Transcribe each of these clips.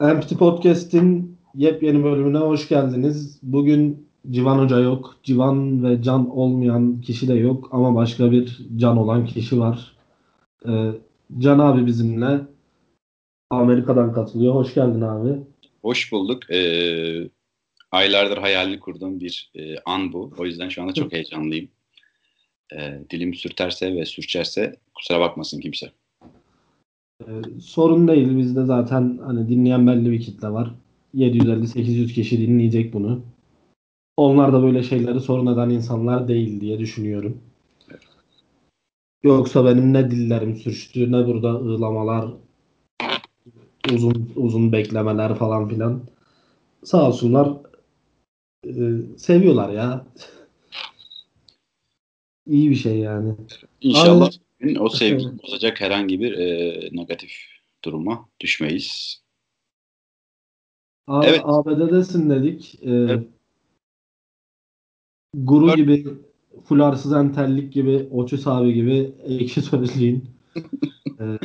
Empty Podcast'in yepyeni bölümüne hoş geldiniz. Bugün Civan Hoca yok. Civan ve Can olmayan kişi de yok ama başka bir Can olan kişi var. Ee, Can abi bizimle Amerika'dan katılıyor. Hoş geldin abi. Hoş bulduk. Ee, aylardır hayalini kurduğum bir e, an bu. O yüzden şu anda çok heyecanlıyım. Ee, dilim sürterse ve sürçerse kusura bakmasın kimse. Ee, sorun değil. Bizde zaten hani dinleyen belli bir kitle var. 750-800 kişi dinleyecek bunu. Onlar da böyle şeyleri sorun eden insanlar değil diye düşünüyorum. Yoksa benim ne dillerim sürçtü ne burada ığlamalar uzun uzun beklemeler falan filan. Sağ olsunlar e, seviyorlar ya. İyi bir şey yani. İnşallah Abi, o sevgi bozacak herhangi bir e, negatif duruma düşmeyiz. Abi, evet. ABD'desin dedik. Ee, evet. Guru gibi, fularsız entellik gibi, Oçus abi gibi ekşi sözlüğün. ee,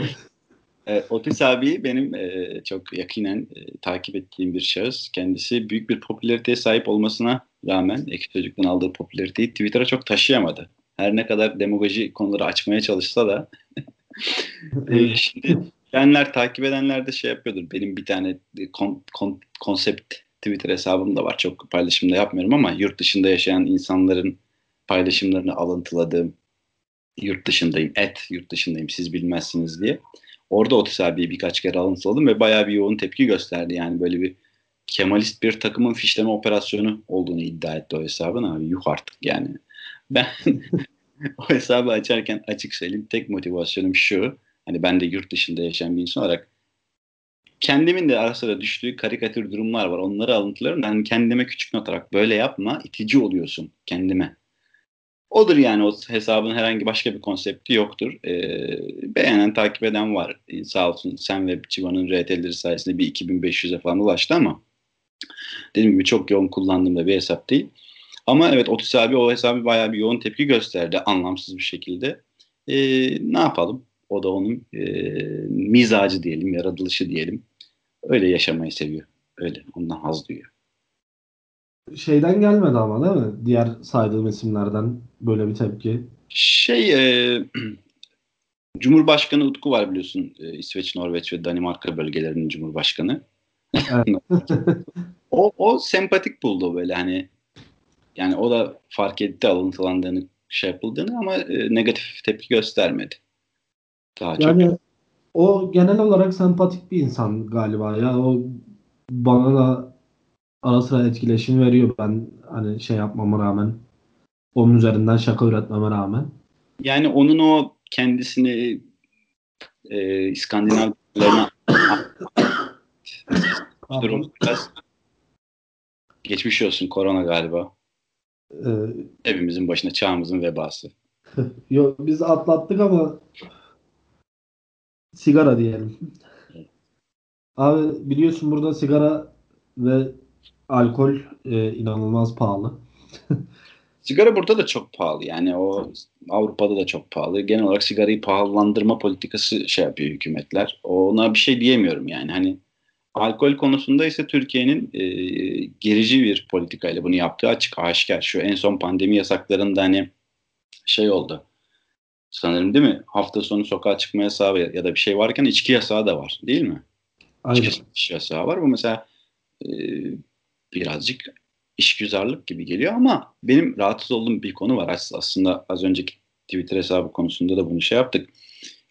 e, Otis abi benim e, çok yakinen e, takip ettiğim bir şahıs. Kendisi büyük bir popülariteye sahip olmasına rağmen Ekşi Sözlük'ten aldığı popülariteyi Twitter'a çok taşıyamadı. Her ne kadar demagoji konuları açmaya çalışsa da e, şimdi bilenler, takip edenler de şey yapıyordur. Benim bir tane kon, kon, konsept Twitter hesabım da var. Çok paylaşımda yapmıyorum ama yurt dışında yaşayan insanların paylaşımlarını alıntıladığım yurt dışındayım, et yurt dışındayım siz bilmezsiniz diye. Orada Otis abiyi birkaç kere alıntıladım ve bayağı bir yoğun tepki gösterdi. Yani böyle bir Kemalist bir takımın fişleme operasyonu olduğunu iddia etti o hesabın abi. Yuh artık yani. Ben o hesabı açarken açık söyleyeyim tek motivasyonum şu. Hani ben de yurt dışında yaşayan bir insan olarak kendimin de ara sıra düştüğü karikatür durumlar var. Onları alıntılarım. Yani kendime küçük not olarak böyle yapma itici oluyorsun kendime. Odur yani o hesabın herhangi başka bir konsepti yoktur. Ee, beğenen, takip eden var. Ee, sağ olsun sen ve Çiva'nın RT'leri sayesinde bir 2500'e falan ulaştı ama dediğim gibi çok yoğun kullandığım da bir hesap değil. Ama evet Otis abi o hesabı bayağı bir yoğun tepki gösterdi anlamsız bir şekilde. Ee, ne yapalım? O da onun e, mizacı diyelim, yaratılışı diyelim. Öyle yaşamayı seviyor. Öyle. Ondan haz duyuyor şeyden gelmedi ama değil mi? Diğer saydığım isimlerden böyle bir tepki. Şey e, Cumhurbaşkanı Utku var biliyorsun. E, İsveç, Norveç ve Danimarka bölgelerinin Cumhurbaşkanı. Evet. o, o sempatik buldu böyle hani yani o da fark etti alıntılandığını şey yapıldığını ama e, negatif tepki göstermedi. Daha yani çok... o genel olarak sempatik bir insan galiba ya. O bana da ara sıra etkileşim veriyor ben hani şey yapmama rağmen. Onun üzerinden şaka üretmeme rağmen. Yani onun o kendisini e, İskandinavlarına durum biraz geçmiş olsun korona galiba. Ee, Hepimizin başına çağımızın vebası. Yok biz atlattık ama sigara diyelim. Abi biliyorsun burada sigara ve alkol e, inanılmaz pahalı. Sigara burada da çok pahalı. Yani o Avrupa'da da çok pahalı. Genel olarak sigarayı pahalandırma politikası şey yapıyor hükümetler. Ona bir şey diyemiyorum yani. Hani alkol konusunda ise Türkiye'nin e, gerici bir politikayla bunu yaptığı açık aşikar. Şu en son pandemi yasaklarında hani şey oldu. Sanırım değil mi? Hafta sonu sokağa çıkma yasağı ya da bir şey varken içki yasağı da var değil mi? Aynen. İçki yasağı var. Bu mesela e, birazcık işgüzarlık gibi geliyor ama benim rahatsız olduğum bir konu var. Aslında az önceki Twitter hesabı konusunda da bunu şey yaptık.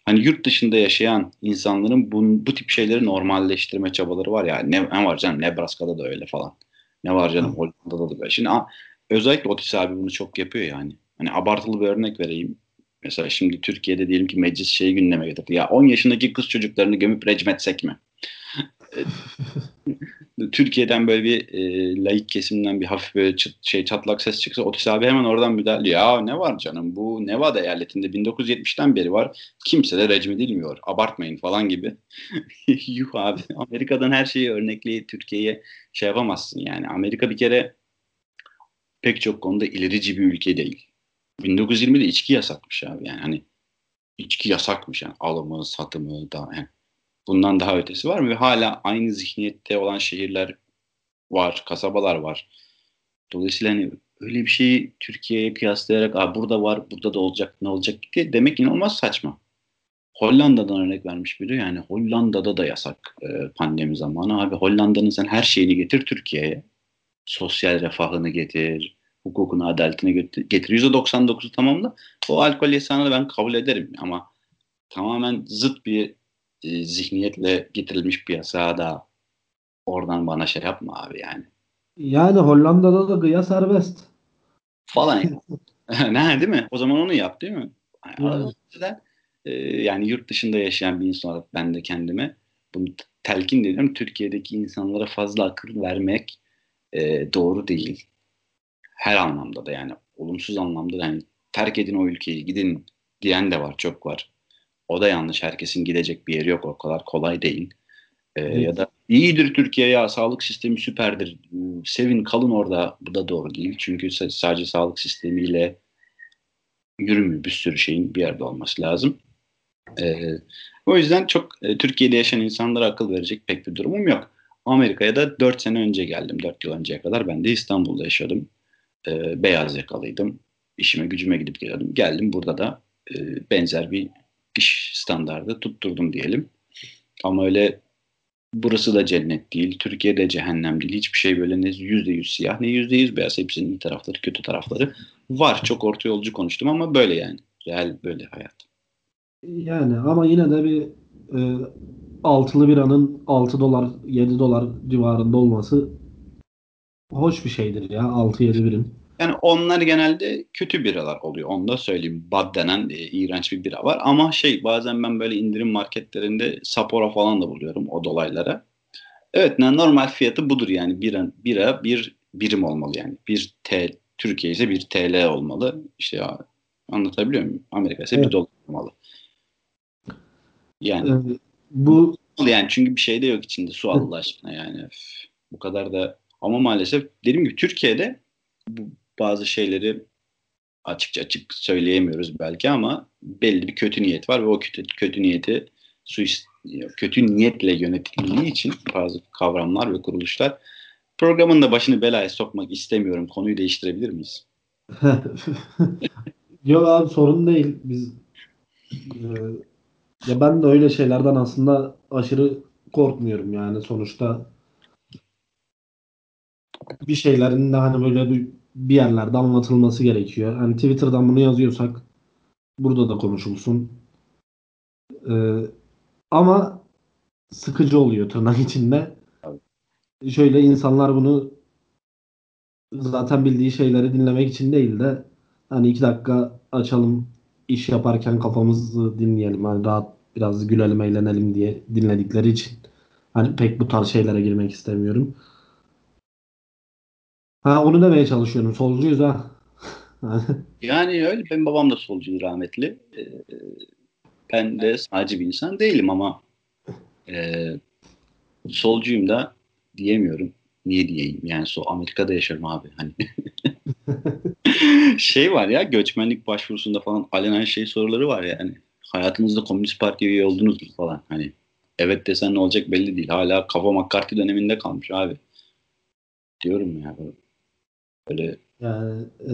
Hani yurt dışında yaşayan insanların bu, bu tip şeyleri normalleştirme çabaları var ya. Ne, ne var canım Nebraska'da da öyle falan. Ne var canım Hollanda'da da böyle. Şimdi özellikle Otis abi bunu çok yapıyor yani. Hani abartılı bir örnek vereyim. Mesela şimdi Türkiye'de diyelim ki meclis şeyi gündeme getirdi. Ya 10 yaşındaki kız çocuklarını gömüp recmetsek mi? Türkiye'den böyle bir e, laik kesimden bir hafif böyle çıt, şey çatlak ses çıksa Otis abi hemen oradan müdahale Ya ne var canım bu Nevada eyaletinde 1970'ten beri var. Kimse de rejim edilmiyor. Abartmayın falan gibi. Yuh abi Amerika'dan her şeyi örnekleyip Türkiye'ye şey yapamazsın yani. Amerika bir kere pek çok konuda ilerici bir ülke değil. 1920'de içki yasakmış abi yani hani içki yasakmış yani alımı, satımı da yani bundan daha ötesi var mı? Ve hala aynı zihniyette olan şehirler var, kasabalar var. Dolayısıyla hani öyle bir şeyi Türkiye'ye kıyaslayarak Aa, burada var, burada da olacak, ne olacak diye demek inanılmaz saçma. Hollanda'dan örnek vermiş biri. Yani Hollanda'da da yasak e, pandemi zamanı. Abi Hollanda'nın sen her şeyini getir Türkiye'ye. Sosyal refahını getir, hukukunu, adaletini getir. %99'u tamamla. O alkol yasağını ben kabul ederim. Ama tamamen zıt bir e, zihniyetle getirilmiş bir yasağa da oradan bana şey yapma abi yani. Yani Hollanda'da da gıya serbest. Falan. ne değil mi? O zaman onu yap değil mi? Yani. Yani. e, yani yurt dışında yaşayan bir insan olarak ben de kendime bunu telkin ediyorum. Türkiye'deki insanlara fazla akıl vermek e, doğru değil. Her anlamda da yani olumsuz anlamda da yani terk edin o ülkeyi gidin diyen de var çok var. O da yanlış. Herkesin gidecek bir yeri yok. O kadar kolay değil. Ee, evet. Ya da iyidir Türkiye ya sağlık sistemi süperdir. Sevin kalın orada. Bu da doğru değil. Çünkü sadece sağlık sistemiyle yürümüyor. Bir sürü şeyin bir yerde olması lazım. Ee, o yüzden çok e, Türkiye'de yaşayan insanlara akıl verecek pek bir durumum yok. Amerika'ya da 4 sene önce geldim. 4 yıl önceye kadar ben de İstanbul'da yaşadım. Ee, beyaz yakalıydım. İşime gücüme gidip geliyordum. Geldim burada da e, benzer bir iş standardı tutturdum diyelim. Ama öyle burası da cennet değil, Türkiye'de cehennem değil. Hiçbir şey böyle ne yüzde yüz siyah ne yüzde yüz beyaz. Hepsinin iyi tarafları, kötü tarafları var. Çok orta yolcu konuştum ama böyle yani. Real böyle hayat. Yani ama yine de bir e, altılı biranın 6 dolar 7 dolar civarında olması hoş bir şeydir ya 6-7 birim. Yani onlar genelde kötü biralar oluyor. Onu da söyleyeyim. Bad denen e, iğrenç bir bira var. Ama şey bazen ben böyle indirim marketlerinde Sapporo falan da buluyorum o dolaylara. Evet normal fiyatı budur yani. Bira, bira bir birim olmalı yani. Bir T, Türkiye ise bir TL olmalı. İşte ya, anlatabiliyor muyum? Amerika ise evet. bir dolar olmalı. Yani ee, bu yani çünkü bir şey de yok içinde su Allah aşkına yani. Bu kadar da ama maalesef dediğim gibi Türkiye'de bu bazı şeyleri açıkça açık söyleyemiyoruz belki ama belli bir kötü niyet var ve o kötü, kötü niyeti suist, kötü niyetle yönetildiği için bazı kavramlar ve kuruluşlar programın da başını belaya sokmak istemiyorum. Konuyu değiştirebilir miyiz? Yok abi sorun değil. Biz e, ya ben de öyle şeylerden aslında aşırı korkmuyorum yani sonuçta bir şeylerin de hani böyle bir yerlerde anlatılması gerekiyor. Hani Twitter'dan bunu yazıyorsak burada da konuşulsun. Ee, ama sıkıcı oluyor tırnak içinde. Şöyle insanlar bunu zaten bildiği şeyleri dinlemek için değil de hani iki dakika açalım iş yaparken kafamızı dinleyelim. Hani rahat biraz gülelim eğlenelim diye dinledikleri için. Hani pek bu tarz şeylere girmek istemiyorum. Ha onu demeye çalışıyorum. Solcuyuz ha. yani öyle. Benim babam da solcuydu rahmetli. Ee, ben de sadece bir insan değilim ama e, solcuyum da diyemiyorum. Niye diyeyim? Yani so Amerika'da yaşıyorum abi. Hani şey var ya göçmenlik başvurusunda falan alenen şey soruları var yani. Hayatınızda Komünist Parti üye oldunuz mu falan. Hani evet desen ne olacak belli değil. Hala kafa McCarthy döneminde kalmış abi. Diyorum ya. Böyle yani e...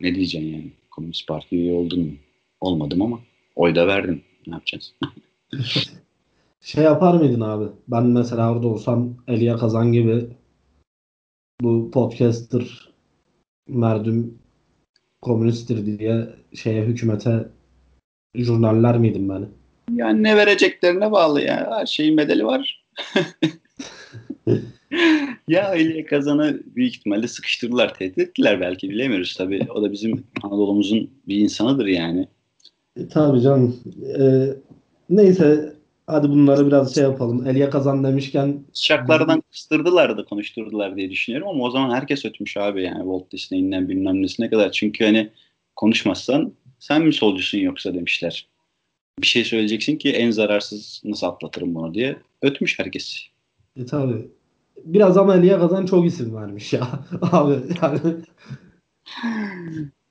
ne diyeceksin yani? Komünist Parti üye oldun mu? Olmadım ama oy da verdim. Ne yapacağız? şey yapar mıydın abi? Ben mesela orada olsam Elia Kazan gibi bu podcaster merdüm komünisttir diye şeye hükümete jurnaller miydim ben? Yani ne vereceklerine bağlı ya. Her şeyin bedeli var. ya öyle kazanı büyük ihtimalle sıkıştırdılar, tehdit ettiler belki bilemiyoruz tabii. O da bizim Anadolu'muzun bir insanıdır yani. E, tabii canım. E, neyse hadi bunları biraz şey yapalım. Elia kazan demişken şaklardan kıstırdılar da konuşturdular diye düşünüyorum ama o zaman herkes ötmüş abi yani Walt Disney'inden bilmem nesine kadar. Çünkü hani konuşmazsan sen mi solcusun yoksa demişler. Bir şey söyleyeceksin ki en zararsız nasıl atlatırım bunu diye ötmüş herkes. E tabi. Biraz ama Elia Kazan çok isim vermiş ya. Abi yani.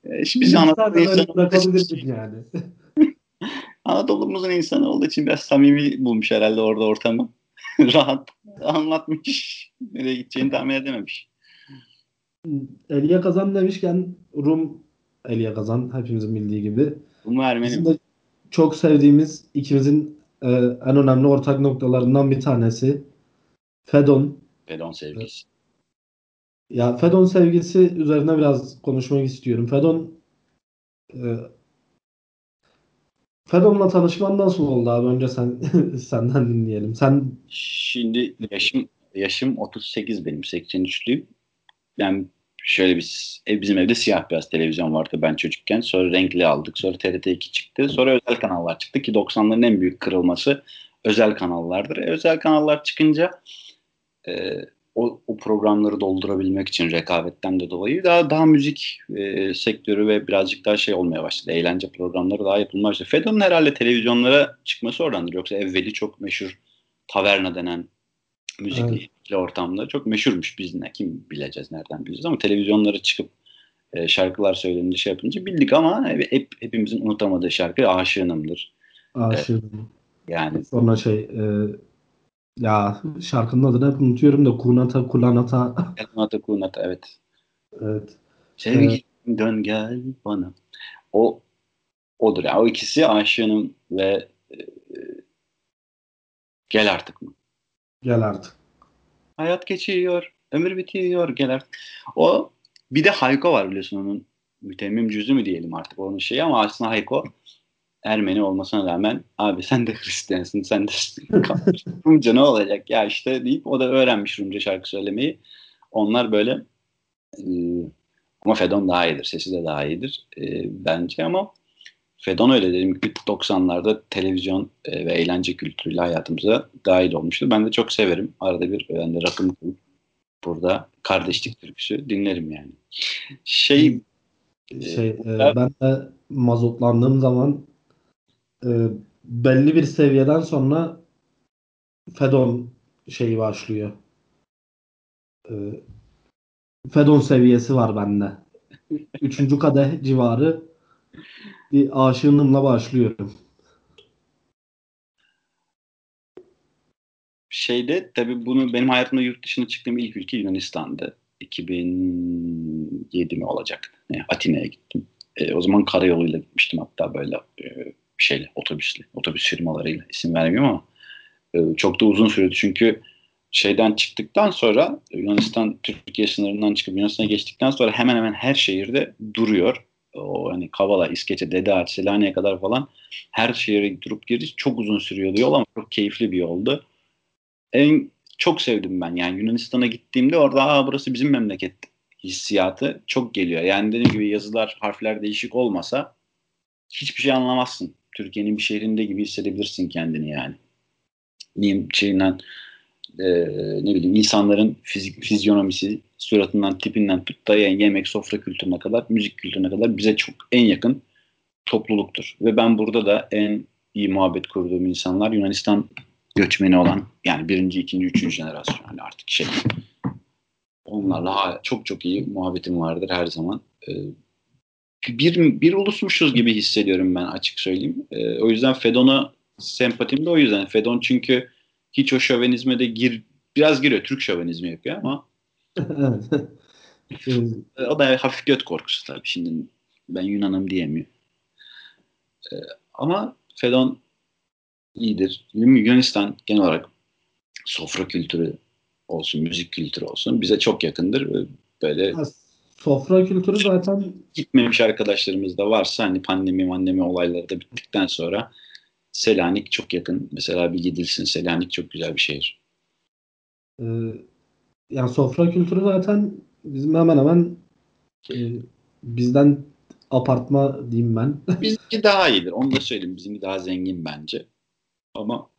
E, şimdi biz Anadolu insanı yani. Anadolu'muzun insanı olduğu için biraz samimi bulmuş herhalde orada ortamı. Rahat anlatmış. Nereye gideceğini tahmin edememiş. Elia Kazan demişken Rum Elia Kazan hepimizin bildiği gibi. Rum Ermeni çok sevdiğimiz ikimizin e, en önemli ortak noktalarından bir tanesi. Fedon. Fedon sevgisi. Ya Fedon sevgisi üzerine biraz konuşmak istiyorum. Fedon e, Fedon'la tanışman nasıl oldu abi? Önce sen senden dinleyelim. Sen Şimdi yaşım yaşım 38 benim 83'lüyüm. Ben şöyle bir ev bizim evde siyah beyaz televizyon vardı ben çocukken. Sonra renkli aldık. Sonra TRT 2 çıktı. Sonra özel kanallar çıktı ki 90'ların en büyük kırılması özel kanallardır. E, özel kanallar çıkınca e, o, o programları doldurabilmek için rekabetten de dolayı daha daha müzik e, sektörü ve birazcık daha şey olmaya başladı. Eğlence programları daha yapılmaya başladı. Fedon'un herhalde televizyonlara çıkması oradandır. Yoksa evveli çok meşhur taverna denen müzikli evet. ortamda çok meşhurmuş. Biz ne kim bileceğiz nereden bileceğiz ama televizyonlara çıkıp e, şarkılar söylenince şey yapınca bildik ama hep, hepimizin unutamadığı şarkı Aşığınım'dır. Aşığınım. E, yani sonra şey e, ya şarkının adını hep unutuyorum da Kunata Kulanata. Kunata Kunata evet. Evet. Sevgilim ee, dön gel bana. O odur. Yani o ikisi Aşığınım ve e, Gel artık mı? Gel artık. Hayat geçiyor, ömür bitiyor, gel artık. O bir de Hayko var biliyorsun onun mütemmim cüzü mü diyelim artık onun şeyi ama aslında Hayko Ermeni olmasına rağmen abi sen de Hristiyansın sen de Rumca ne olacak ya işte deyip o da öğrenmiş Rumca şarkı söylemeyi. Onlar böyle e, ama Fedon daha iyidir. Sesi de daha iyidir e, bence ama Fedon öyle dedim 90'larda televizyon e, ve eğlence kültürüyle hayatımıza dahil olmuştu. Ben de çok severim. Arada bir ben de rakım burada kardeşlik türküsü dinlerim yani. Şey şey e, ben de mazotlandığım zaman e, belli bir seviyeden sonra Fedon şeyi başlıyor. E, Fedon seviyesi var bende. Üçüncü kadeh civarı bir aşığınımla başlıyorum. Şeyde tabii bunu benim hayatımda yurt dışına çıktığım ilk ülke Yunanistan'dı. 2007 mi olacak? Atina'ya gittim. E, o zaman karayoluyla gitmiştim hatta böyle e, şeyle otobüsle, otobüs firmalarıyla isim vermiyorum ama e, çok da uzun sürdü çünkü şeyden çıktıktan sonra Yunanistan Türkiye sınırından çıkıp Yunanistan'a geçtikten sonra hemen hemen her şehirde duruyor o hani Kavala, İskeçe, Dede Ağaç, Selanik'e kadar falan her şehire durup girdik. Çok uzun sürüyordu yol ama çok keyifli bir yoldu. En çok sevdim ben. Yani Yunanistan'a gittiğimde orada Aa, burası bizim memleket hissiyatı çok geliyor. Yani dediğim gibi yazılar, harfler değişik olmasa hiçbir şey anlamazsın. Türkiye'nin bir şehrinde gibi hissedebilirsin kendini yani. Neyim şeyinden e, ne bileyim insanların fizik fizyonomisi, suratından, tipinden tut yemek, sofra kültürüne kadar, müzik kültürüne kadar bize çok en yakın topluluktur. Ve ben burada da en iyi muhabbet kurduğum insanlar Yunanistan göçmeni olan yani birinci, ikinci, üçüncü jenerasyon yani artık şey. Onlarla çok çok iyi muhabbetim vardır her zaman. Ee, bir, bir ulusmuşuz gibi hissediyorum ben açık söyleyeyim. Ee, o yüzden Fedon'a sempatim de o yüzden. Fedon çünkü hiç o şövenizme de gir, biraz giriyor. Türk şövenizmi yapıyor ama o da hafif göt korkusu tabii. Şimdi ben Yunan'ım diyemiyor. Ee, ama Fedon iyidir. Yunanistan genel olarak sofra kültürü olsun, müzik kültürü olsun bize çok yakındır. Böyle sofra kültürü zaten gitmemiş arkadaşlarımız da varsa hani pandemi pandemi olayları da bittikten sonra Selanik çok yakın. Mesela bir gidilsin Selanik çok güzel bir şehir. Ee, yani sofra kültürü zaten bizim hemen hemen e, bizden apartma diyeyim ben. Bizimki daha iyidir. Onu da söyleyeyim. Bizimki daha zengin bence. Ama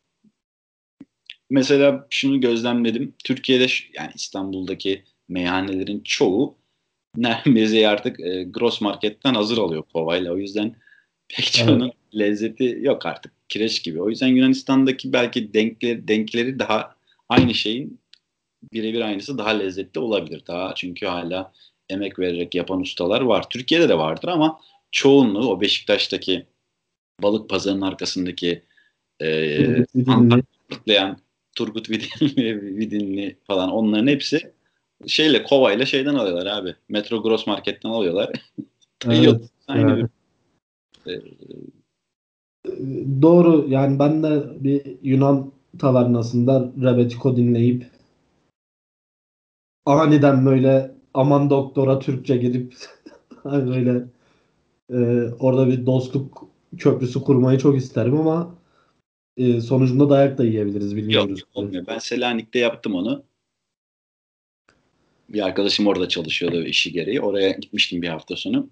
mesela şunu gözlemledim. Türkiye'de yani İstanbul'daki meyhanelerin çoğu neredeyse artık e, gross marketten hazır alıyor kovayla. O yüzden pek çoğunun evet. lezzeti yok artık. Kireç gibi. O yüzden Yunanistan'daki belki denkleri, denkleri daha aynı şeyin birebir aynısı daha lezzetli olabilir. Daha çünkü hala emek vererek yapan ustalar var. Türkiye'de de vardır ama çoğunluğu o Beşiktaş'taki balık pazarının arkasındaki e, patlayan Turgut Vidinli, Vidinli falan onların hepsi şeyle kovayla şeyden alıyorlar abi. Metro Gross Market'ten alıyorlar. Evet, Aynı evet. bir e, Doğru yani ben de bir Yunan tavernasında Rebetiko dinleyip aniden böyle aman doktora Türkçe girip hani böyle e, orada bir dostluk köprüsü kurmayı çok isterim ama e, sonucunda dayak da yiyebiliriz yok bilmiyoruz. olmuyor. Ben Selanik'te yaptım onu. Bir arkadaşım orada çalışıyordu işi gereği. Oraya gitmiştim bir hafta sonu.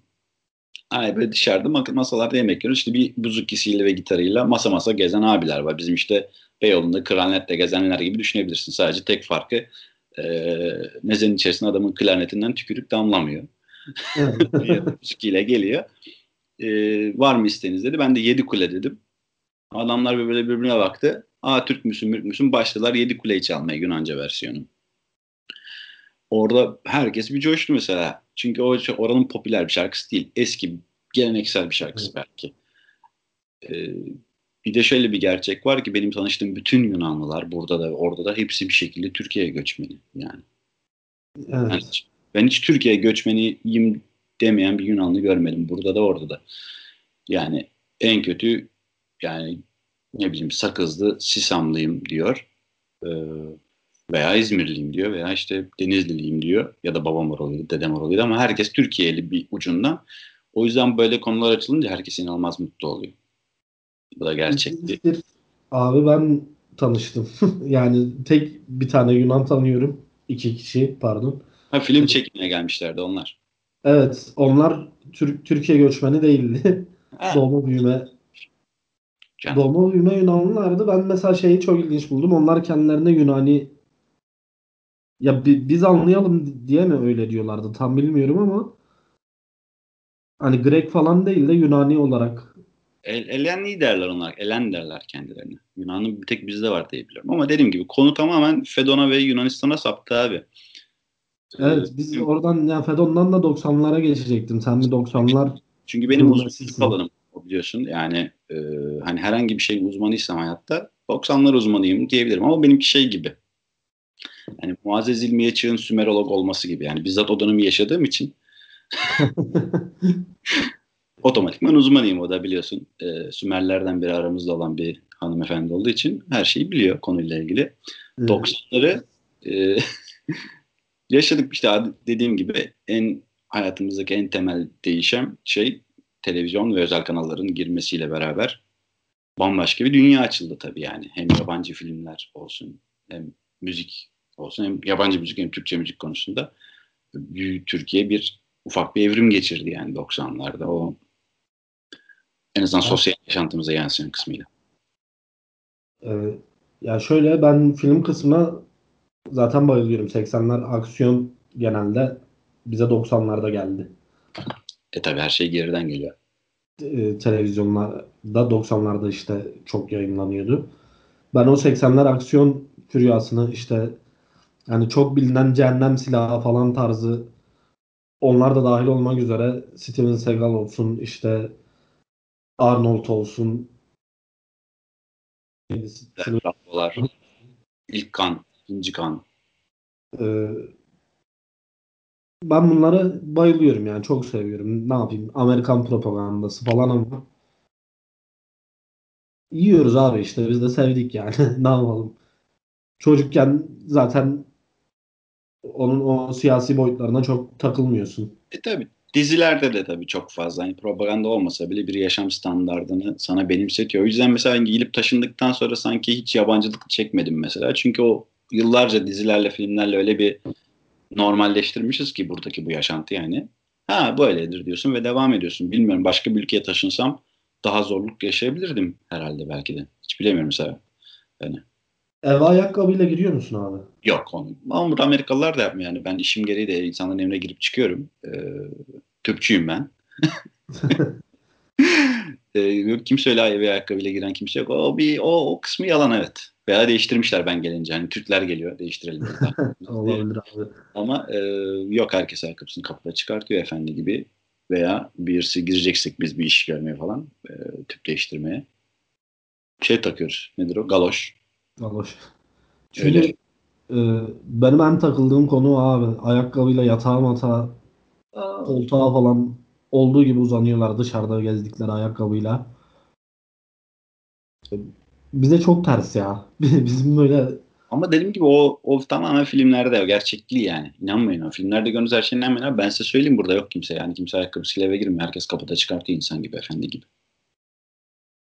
Ay böyle dışarıda masalarda yemek yiyoruz. İşte bir buzukisiyle ve gitarıyla masa masa gezen abiler var. Bizim işte Beyoğlu'nda klarnetle gezenler gibi düşünebilirsin. Sadece tek farkı e, mezenin içerisinde adamın klarnetinden tükürük damlamıyor. Buzukiyle geliyor. E, var mı isteğiniz dedi. Ben de yedi kule dedim. Adamlar böyle birbirine baktı. Aa Türk müsün, Mürk müsün? Başladılar yedi kuleyi çalmaya Yunanca versiyonu. Orada herkes bir coştu mesela. Çünkü o oranın popüler bir şarkısı değil. Eski, geleneksel bir şarkısı belki. Ee, bir de şöyle bir gerçek var ki benim tanıştığım bütün Yunanlılar burada da orada da hepsi bir şekilde Türkiye'ye göçmeni. Yani ben Evet. hiç, ben hiç Türkiye göçmeniyim demeyen bir Yunanlı görmedim. Burada da orada da. Yani en kötü yani ne bileyim Sakızlı, Sisamlıyım diyor. Ee, veya İzmirliyim diyor veya işte Denizliliyim diyor ya da babam oralıydı, dedem oralıydı ama herkes Türkiye'li bir ucundan. O yüzden böyle konular açılınca herkes inanılmaz mutlu oluyor. Bu da gerçekti. Abi ben tanıştım. Yani tek bir tane Yunan tanıyorum. İki kişi pardon. Ha, film çekimine gelmişlerdi onlar. Evet onlar Türk Türkiye göçmeni değildi. Ha, Doğma büyüme canım. doğma büyüme Yunanlılardı. Ben mesela şeyi çok ilginç buldum. Onlar kendilerine Yunani ya bi- biz anlayalım diye mi öyle diyorlardı tam bilmiyorum ama hani Grek falan değil de Yunani olarak El, Elenli derler onlar. Elen derler kendilerine. Yunan'ın bir tek bizde var diye biliyorum. Ama dediğim gibi konu tamamen Fedon'a ve Yunanistan'a saptı abi. Evet biz oradan yani Fedon'dan da 90'lara geçecektim. Sen bir 90'lar Çünkü benim uzmanlık alanım o biliyorsun. Yani e, hani herhangi bir şeyin uzmanıysam hayatta 90'lar uzmanıyım diyebilirim. Ama benimki şey gibi. Yani Muazzez İlmiye Çığ'ın Sümerolog olması gibi. Yani bizzat o dönemi yaşadığım için otomatikman uzmanıyım o da biliyorsun. E, Sümerlerden biri aramızda olan bir hanımefendi olduğu için her şeyi biliyor konuyla ilgili. Ee, 90'ları e, yaşadık işte dediğim gibi en hayatımızdaki en temel değişen şey televizyon ve özel kanalların girmesiyle beraber bambaşka bir dünya açıldı tabii yani. Hem yabancı filmler olsun hem müzik olsun hem yabancı müzik hem Türkçe müzik konusunda büyük Türkiye bir ufak bir evrim geçirdi yani 90'larda o en azından Evet. sosyal yaşantımıza yansıyan kısmıyla. Ee, ya şöyle ben film kısmına zaten bayılıyorum. 80'ler aksiyon genelde bize 90'larda geldi. E tabii her şey geriden geliyor. Ee, televizyonlarda 90'larda işte çok yayınlanıyordu. Ben o 80'ler aksiyon füryasını işte yani çok bilinen Cehennem Silahı falan tarzı onlar da dahil olmak üzere Steven Seagal olsun işte Arnold olsun Rambolar, ilk kan, ikinci kan. Ee, ben bunlara bayılıyorum yani çok seviyorum. Ne yapayım? Amerikan propagandası falan ama yiyoruz abi işte biz de sevdik yani. Ne yapalım? Çocukken zaten onun o siyasi boyutlarına çok takılmıyorsun. E tabii dizilerde de tabii çok fazla hani propaganda olmasa bile bir yaşam standardını sana benimsetiyor. O yüzden mesela giyilip taşındıktan sonra sanki hiç yabancılık çekmedim mesela. Çünkü o yıllarca dizilerle filmlerle öyle bir normalleştirmişiz ki buradaki bu yaşantı yani. Ha böyledir diyorsun ve devam ediyorsun. Bilmiyorum başka bir ülkeye taşınsam daha zorluk yaşayabilirdim herhalde belki de. Hiç bilemiyorum mesela. Yani Eve ayakkabıyla giriyor musun abi? yok onu. Ama burada Amerikalılar da yapmıyor yani. Ben işim gereği de insanların evine girip çıkıyorum. Ee, Türkçüyüm ben. Ee, kimse öyle eve ayakkabıyla giren kimse yok. O bir o, o kısmı yalan evet. Veya değiştirmişler ben gelince. Hani Türkler geliyor değiştirelim. Olabilir abi. Ama e, yok herkes ayakkabısını kapıda çıkartıyor efendi gibi. veya birisi gireceksek biz bir iş görmeye falan e, tüp değiştirmeye şey takıyoruz. Nedir o? Galoş. Galoş. Çünkü Öyle. e, benim en takıldığım konu abi ayakkabıyla yatağa matağa koltuğa falan olduğu gibi uzanıyorlar dışarıda gezdikleri ayakkabıyla. Bize çok ters ya. Bizim böyle ama dediğim gibi o, o tamamen filmlerde o gerçekliği yani. İnanmayın o filmlerde gördüğünüz her şeyin inanmayın. Ben size söyleyeyim burada yok kimse yani. Kimse ayakkabısıyla eve girmiyor. Herkes kapıda çıkartıyor insan gibi, efendi gibi.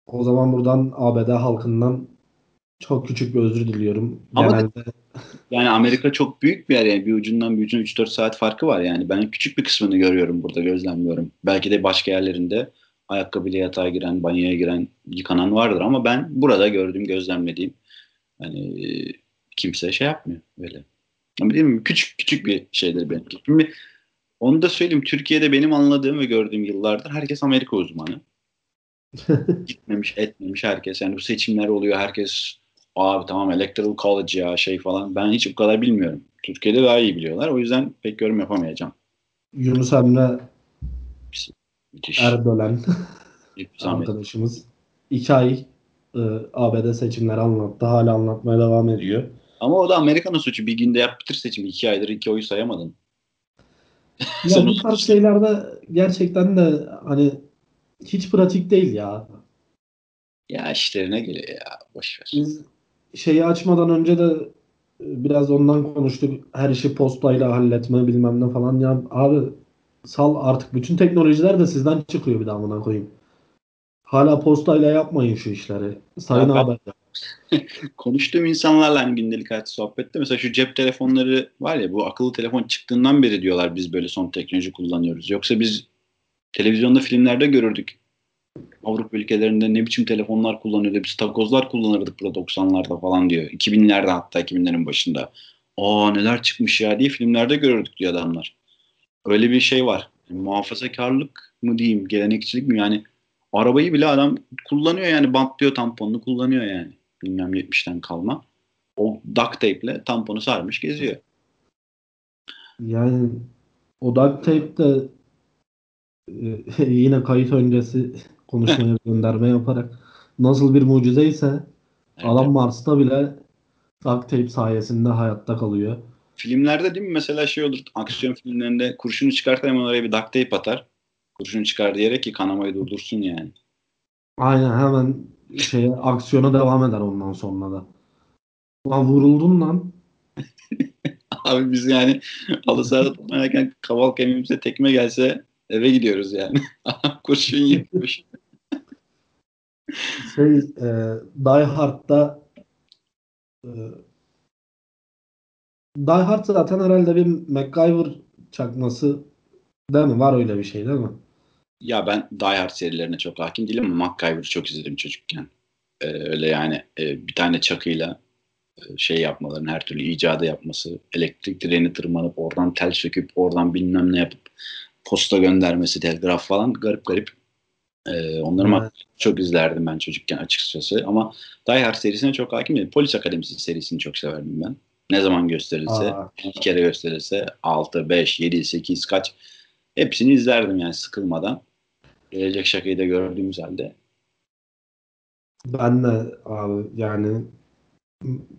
O zaman buradan ABD halkından çok küçük bir özür diliyorum. Ama Genelde... yani Amerika çok büyük bir yer yani bir ucundan bir ucuna 3-4 saat farkı var yani. Ben küçük bir kısmını görüyorum burada gözlemliyorum. Belki de başka yerlerinde ayakkabıyla yatağa giren, banyoya giren, yıkanan vardır ama ben burada gördüğüm, gözlemlediğim hani kimse şey yapmıyor böyle. Ama değil mi? Küçük küçük bir şeydir benimki. Şimdi onu da söyleyeyim. Türkiye'de benim anladığım ve gördüğüm yıllardır herkes Amerika uzmanı. Gitmemiş etmemiş herkes. Yani bu seçimler oluyor. Herkes abi tamam electoral college ya şey falan. Ben hiç bu kadar bilmiyorum. Türkiye'de daha iyi biliyorlar. O yüzden pek yorum yapamayacağım. Yunus Emre Müthiş. Erdoğan arkadaşımız iki ay e, ABD seçimleri anlattı. Hala anlatmaya devam ediyor. Ama o da Amerika'nın suçu. Bir günde yap bitir seçimi. iki aydır iki oyu sayamadın. ya bu tarz şeylerde gerçekten de hani hiç pratik değil ya. Ya işlerine geliyor ya. Boş ver. Biz şeyi açmadan önce de e, biraz ondan konuştuk. Her işi postayla halletme bilmem ne falan. Ya abi sal artık bütün teknolojiler de sizden çıkıyor bir daha buna koyayım. Hala postayla yapmayın şu işleri. Sayın abi. konuştuğum insanlarla hani gündelik hayat sohbette mesela şu cep telefonları var ya bu akıllı telefon çıktığından beri diyorlar biz böyle son teknoloji kullanıyoruz. Yoksa biz televizyonda filmlerde görürdük. Avrupa ülkelerinde ne biçim telefonlar kullanıyordu. Biz takozlar kullanırdık burada 90'larda falan diyor. 2000'lerde hatta 2000'lerin başında. Aa neler çıkmış ya diye filmlerde görürdük diyor adamlar. Öyle bir şey var. Yani muhafazakarlık mı diyeyim, gelenekçilik mi yani arabayı bile adam kullanıyor yani bantlıyor tamponunu kullanıyor yani. Bilmem 70'ten kalma. O duct tape ile tamponu sarmış geziyor. Yani o duct tape de e, yine kayıt öncesi konuşmaya gönderme yaparak nasıl bir mucize ise evet, adam Mars'ta bile duct tape sayesinde hayatta kalıyor. Filmlerde değil mi mesela şey olur aksiyon filmlerinde kurşunu çıkartan hemen oraya bir duct tape atar. Kurşunu çıkar diyerek ki kanamayı durdursun yani. Aynen hemen şeye aksiyona devam eder ondan sonra da. Lan vuruldun lan. Abi biz yani halı sahada oynarken kaval kemiğimize tekme gelse eve gidiyoruz yani. Kurşun yıkmış. Şey e, Die Hard'da e, Die Hard zaten herhalde bir MacGyver çakması değil mi? Var öyle bir şey değil mi? Ya ben Die Hard serilerine çok hakim değilim ama MacGyver'ı çok izledim çocukken. Ee, öyle yani e, bir tane çakıyla e, şey yapmaların her türlü icadı yapması, elektrik direğini tırmanıp oradan tel söküp oradan bilmem ne yapıp posta göndermesi, telgraf falan garip garip. Ee, onları evet. çok izlerdim ben çocukken açıkçası ama Die Hard serisine çok hakim değilim. Polis Akademisi serisini çok severdim ben. Ne zaman gösterilse, Aa. iki kere gösterilse 6, 5, 7, 8 kaç hepsini izlerdim yani sıkılmadan. Gelecek şakayı da gördüğümüz halde. Ben de abi yani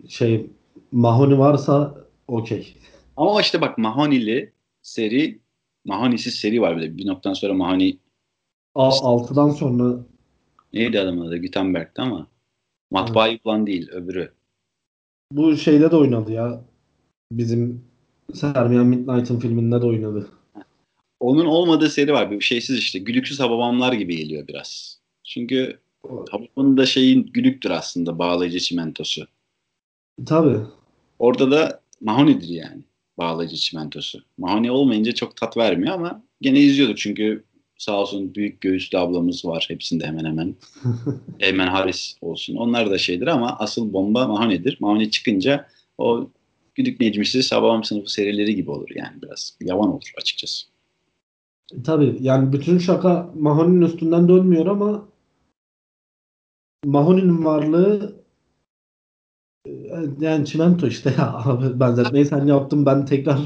şey Mahoni varsa okey. Ama işte bak Mahoni'li seri Mahoni'siz seri var bir de. Bir noktadan sonra Mahoni A- 6'dan sonra neydi adamın adı? Gutenberg'ti ama matbaayı evet. falan değil öbürü. Bu şeyde de oynadı ya. Bizim Sermiyan Midnight'ın filminde de oynadı. Onun olmadığı seri var. Bir şeysiz işte. Gülüksüz Hababamlar gibi geliyor biraz. Çünkü Hababamın da şeyin gülüktür aslında bağlayıcı çimentosu. Tabii. Orada da Mahoni'dir yani bağlayıcı çimentosu. Mahoni olmayınca çok tat vermiyor ama gene izliyorduk çünkü sağ olsun büyük göğüslü ablamız var hepsinde hemen hemen. hemen Haris olsun. Onlar da şeydir ama asıl bomba Mahoni'dir. Mahoni çıkınca o Güdük Necmisi Sabahım sınıfı serileri gibi olur yani biraz. Yavan olur açıkçası. Tabii yani bütün şaka Mahoni'nin üstünden dönmüyor ama Mahoni'nin varlığı e, yani çimento işte ya abi benzetmeyi sen yaptın ben tekrar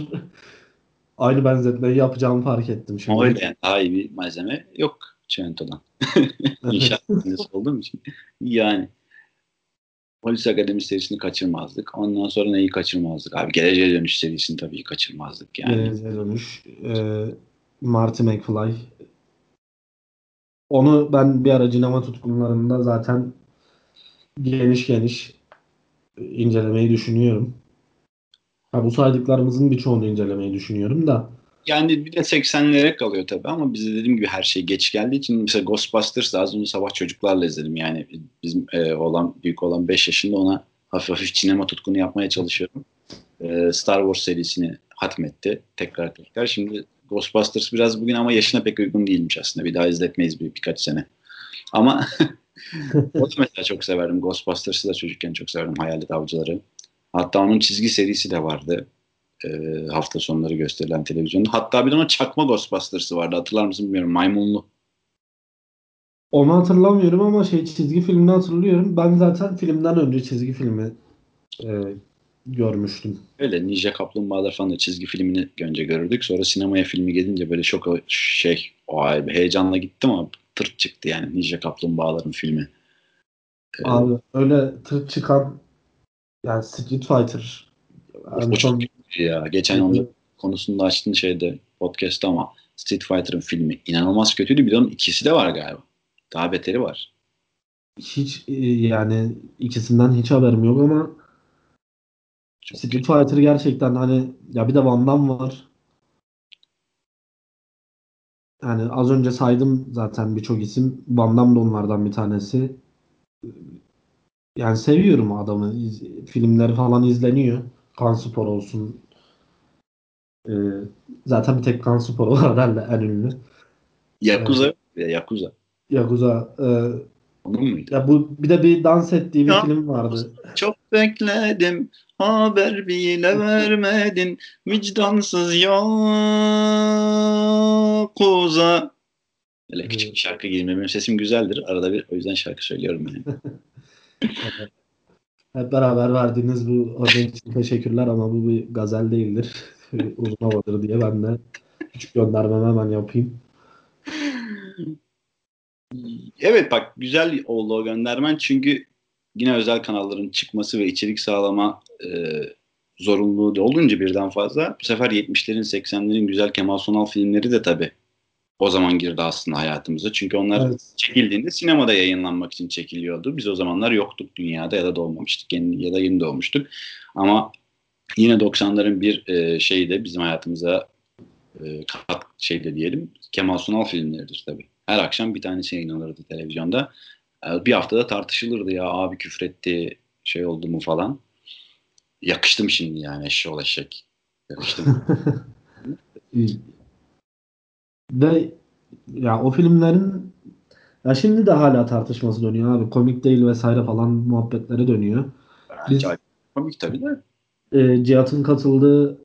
aynı benzetmeyi yapacağımı fark ettim şimdi. Öyle yani daha iyi bir malzeme yok Çimento'dan. İnşaat mühendisi olduğum için. Yani Polis Akademi serisini kaçırmazdık. Ondan sonra neyi kaçırmazdık? Abi Geleceğe Dönüş serisini tabii kaçırmazdık. Yani. Geleceğe Dönüş. E, Marty McFly. Onu ben bir ara sinema tutkunlarında zaten geniş geniş incelemeyi düşünüyorum. Ha, bu saydıklarımızın birçoğunu incelemeyi düşünüyorum da. Yani bir de 80'lere kalıyor tabii ama bize dediğim gibi her şey geç geldiği için mesela Ghostbusters az önce sabah çocuklarla izledim. Yani bizim e, olan büyük olan 5 yaşında ona hafif hafif sinema tutkunu yapmaya çalışıyorum. E, Star Wars serisini hatmetti tekrar tekrar. Şimdi Ghostbusters biraz bugün ama yaşına pek uygun değilmiş aslında. Bir daha izletmeyiz bir, birkaç sene. Ama o da mesela çok severdim. Ghostbusters'ı da çocukken çok severdim. Hayalet Avcıları. Hatta onun çizgi serisi de vardı. E, hafta sonları gösterilen televizyonda. Hatta bir de onun çakma Ghostbusters'ı vardı. Hatırlar mısın bilmiyorum. Maymunlu. Onu hatırlamıyorum ama şey çizgi filmini hatırlıyorum. Ben zaten filmden önce çizgi filmi e, görmüştüm. Öyle Ninja Kaplumbağalar falan da çizgi filmini önce görürdük. Sonra sinemaya filmi gelince böyle şok şey o heyecanla gittim ama tırt çıktı yani Ninja Kaplumbağaların filmi. Ee, Abi öyle tırt çıkan yani Street Fighter yani son... ya. Geçen onun konusunda açtığın şeyde podcast'ta ama Street Fighter'ın filmi inanılmaz kötüydü. Bir de onun ikisi de var galiba. Daha beteri var. Hiç e, yani ikisinden hiç haberim yok ama çok Street Fighter gerçekten hani ya bir de Van Damme var. Yani az önce saydım zaten birçok isim. Van Damme da onlardan bir tanesi. Yani seviyorum adamı. İz, filmleri falan izleniyor. Kan Spor olsun. Ee, zaten bir tek Kan Spor var herhalde en ünlü. Yakuza. Ee, Yakuza. Yakuza. E, Onun muydu? Ya bu bir de bir dans ettiği bir ya, film vardı. Çok bekledim. Haber bile vermedin. Vicdansız Yakuza. Öyle küçük bir şarkı gireyim. Benim sesim güzeldir. Arada bir o yüzden şarkı söylüyorum yani. Hep beraber verdiğiniz bu örnek için teşekkürler ama bu bir gazel değildir. Uzun havadır diye ben de küçük göndermemi hemen yapayım. Evet bak güzel oldu o göndermen çünkü yine özel kanalların çıkması ve içerik sağlama e, zorunluluğu da olunca birden fazla bu sefer 70'lerin 80'lerin güzel Kemal Sunal filmleri de tabii o zaman girdi aslında hayatımıza. Çünkü onlar evet. çekildiğinde sinemada yayınlanmak için çekiliyordu. Biz o zamanlar yoktuk dünyada ya da doğmamıştık ya da yeni doğmuştuk. Ama yine 90'ların bir e, şeyi de bizim hayatımıza e, kat şeyde diyelim Kemal Sunal filmleridir tabii. Her akşam bir tanesi yayınlanırdı televizyonda. E, bir haftada tartışılırdı ya abi küfretti şey oldu mu falan. Yakıştım şimdi yani eşşoğlu eşek. Yakıştım. Ve ya o filmlerin ya şimdi de hala tartışması dönüyor abi. Komik değil vesaire falan muhabbetleri dönüyor. Biz, komik tabii de. E, Cihat'ın katıldığı